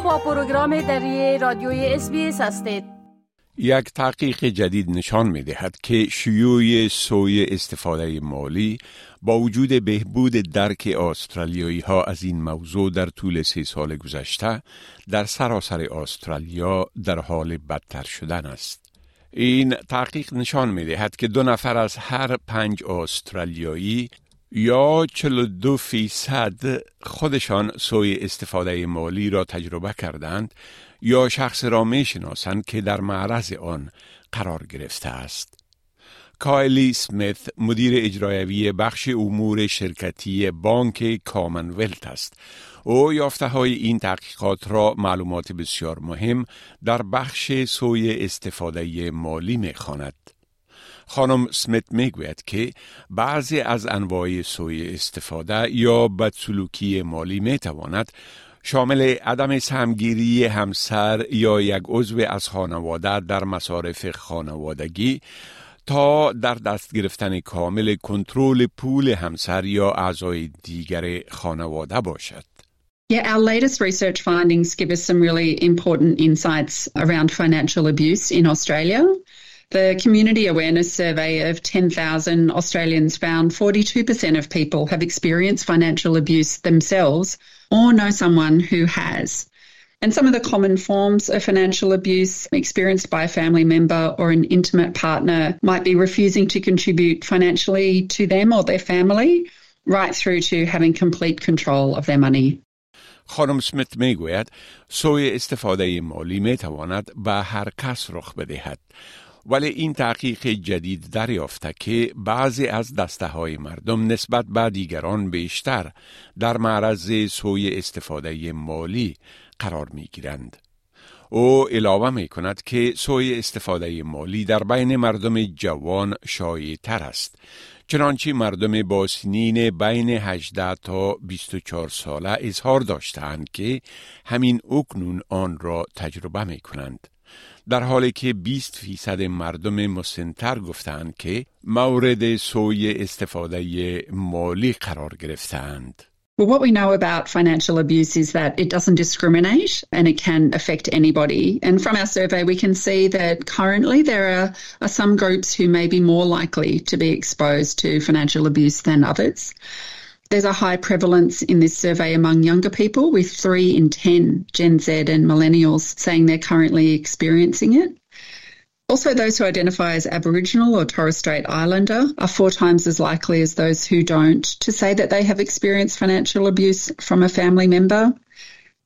با پروگرام دری رادیوی اس هستید یک تحقیق جدید نشان می دهد که شیوع سوی استفاده مالی با وجود بهبود درک استرالیایی ها از این موضوع در طول سه سال گذشته در سراسر استرالیا در حال بدتر شدن است. این تحقیق نشان می دهد که دو نفر از هر پنج استرالیایی یا 42 فیصد خودشان سوی استفاده مالی را تجربه کردند یا شخص را می شناسند که در معرض آن قرار گرفته است. کایلی سمیت مدیر اجرایوی بخش امور شرکتی بانک کامنولت است. او یافته های این تحقیقات را معلومات بسیار مهم در بخش سوی استفاده مالی می خاند. خانم سمیت می‌گوید که بعضی از انواع سوی استفاده یا بدسلوکی مالی می تواند شامل عدم سهمگیری همسر یا یک عضو از خانواده در مصارف خانوادگی تا در دست گرفتن کامل کنترل پول همسر یا اعضای دیگر خانواده باشد. Yeah, our latest research findings give us some really important insights around financial abuse in Australia. The Community Awareness Survey of 10,000 Australians found 42% of people have experienced financial abuse themselves or know someone who has. And some of the common forms of financial abuse experienced by a family member or an intimate partner might be refusing to contribute financially to them or their family, right through to having complete control of their money. خانم سمیت می گوید سوی استفاده مالی می تواند به هر کس رخ بدهد ولی این تحقیق جدید دریافته که بعضی از دسته های مردم نسبت به دیگران بیشتر در معرض سوی استفاده مالی قرار می گیرند. او علاوه می کند که سوی استفاده مالی در بین مردم جوان شایع تر است. چنانچه مردم با سنین بین 18 تا 24 ساله اظهار داشتند که همین اکنون آن را تجربه می کنند. در حالی که 20 فیصد مردم مسنتر گفتند که مورد سوی استفاده مالی قرار گرفتند. Well, what we know about financial abuse is that it doesn't discriminate and it can affect anybody. And from our survey, we can see that currently there are, are some groups who may be more likely to be exposed to financial abuse than others. There's a high prevalence in this survey among younger people, with three in 10 Gen Z and millennials saying they're currently experiencing it. Also, those who identify as Aboriginal or Torres Strait Islander are four times as likely as those who don't to say that they have experienced financial abuse from a family member.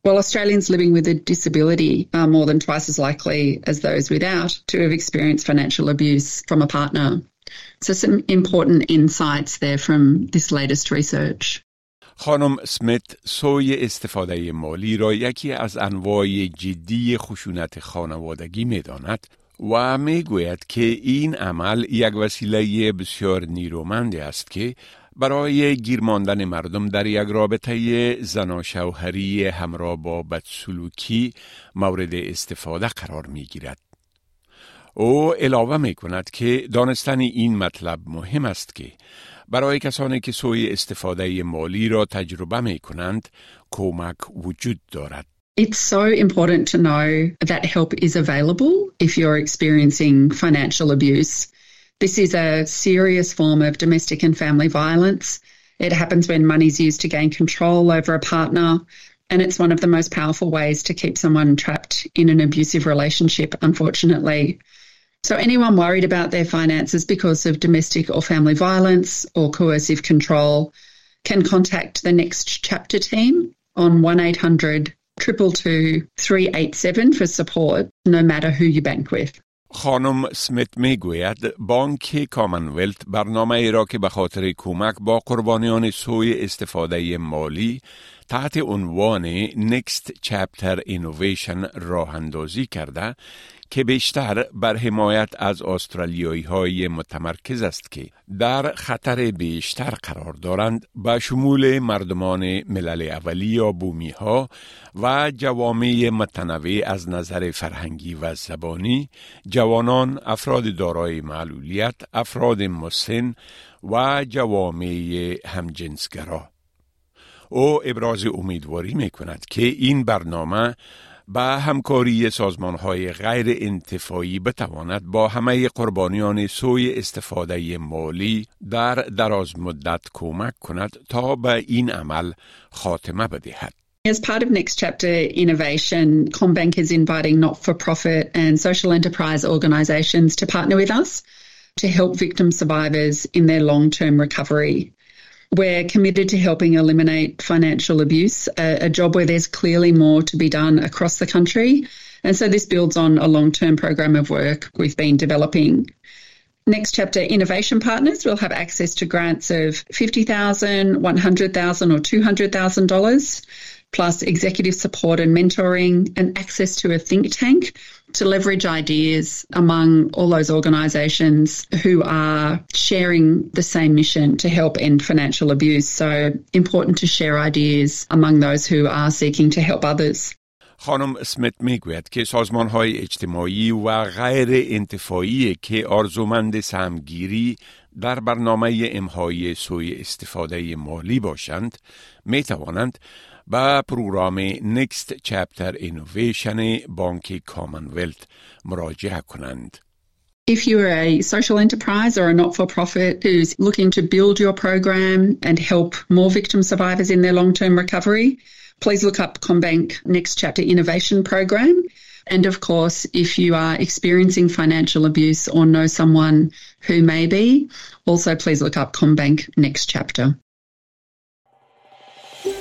While Australians living with a disability are more than twice as likely as those without to have experienced financial abuse from a partner. So some important insights there from this latest research. خانم سمیت سوی استفاده مالی را یکی از انواع جدی خشونت خانوادگی می داند و می گوید که این عمل یک وسیله بسیار نیرومند است که برای گیرماندن مردم در یک رابطه زناشوهری همراه با بدسلوکی مورد استفاده قرار می گیرد. او علاوه می کند که دانستن این مطلب مهم است که برای کسانی که سوی استفاده مالی را تجربه می کنند کمک وجود دارد. It's so important to know that help is available if you're experiencing financial abuse. This is a serious form of domestic and family violence. It happens when money is used to gain control over a partner, and it's one of the most powerful ways to keep someone trapped in an abusive relationship, unfortunately. So, anyone worried about their finances because of domestic or family violence or coercive control can contact the Next Chapter team on 1 800 222 387 for support, no matter who you bank with. خانم سمیت می گوید بانک کامنولت برنامه ای را که به خاطر کمک با قربانیان سوی استفاده مالی تحت عنوان Next Chapter Innovation راه اندازی کرده که بیشتر بر حمایت از استرالیایی های متمرکز است که در خطر بیشتر قرار دارند به شمول مردمان ملل اولی یا بومی ها و جوامع متنوع از نظر فرهنگی و زبانی جوانان افراد دارای معلولیت افراد مسن و جوامع همجنسگرا. او ابراز امیدواری می کند که این برنامه با همکاری سازمان های غیر انتفاعی بتواند با همه قربانیان سوی استفاده مالی در دراز مدت کمک کند تا به این عمل خاتمه بدهد. As part of Next Chapter Innovation, CommBank is inviting not for profit and social enterprise organisations to partner with us to help victim survivors in their long term recovery. We're committed to helping eliminate financial abuse, a, a, job where there's clearly more to be done across the country. And so this builds on a long term program of work we've been developing. Next chapter innovation partners will have access to grants of $50,000, $100,000 or $200,000 plus executive support and mentoring and access to a think tank to leverage ideas among all those organisations who are sharing the same mission to help end financial abuse. So important to share ideas among those who are seeking to help others. خانم اسمیت میگوید که سازمان های اجتماعی و غیر انتفاعی که آرزومند سمگیری در برنامه امهای سوی استفاده مالی باشند می توانند به پروگرام Next Chapter Innovation بانک کامنولت مراجعه کنند. If you're a social enterprise or a not for profit who's looking to build your program and help more victim survivors in their long term recovery, please look up CommBank Next Chapter Innovation Program. And of course, if you are experiencing financial abuse or know someone who may be, also please look up CommBank Next Chapter.